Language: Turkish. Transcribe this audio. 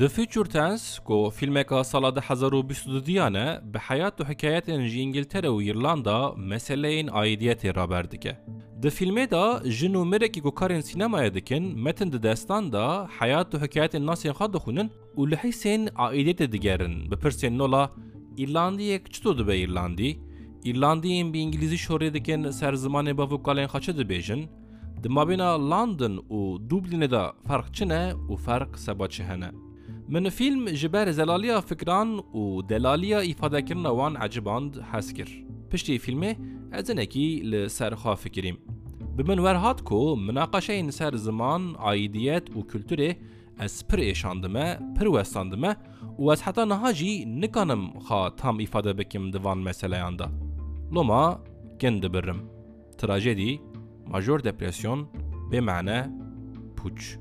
The Future Tense ko ku filmeka sala 2022 diyane bi hayat û hikayetên ji İngiltere û İrlanda meseleyên aidiyetê raberdike. Di filmê da jin û mirekî ku karên sinemaya dikin, metin di destan da hayat û hikayetên nasên xwe dixunin û li hissên aidiyetê digerin bi pirsên nola İrlandiyek çi to dibe İrlandî? İrlandiyên bi İngilîzî şorê dikin serzimanê bavukalên xwe çi dibêjin? Di London û Dublinê de ferq çi ne û ferq seba? Min film ji ber zelaliya fikran û delaliya îfadekirina wan eciband hes kir. Piştî filmê ez hinekî li ser xwe fikirîm. Bi min werhat ku minaqeşeyên ser ziman, aidiyet û kültürê ez pir êşandime, pir westandime û ez heta niha jî nikanim xwe tam îfade bikim di van meseleyan da. Loma gin dibirim. Trajedî, major depresyon, bêmane, puç.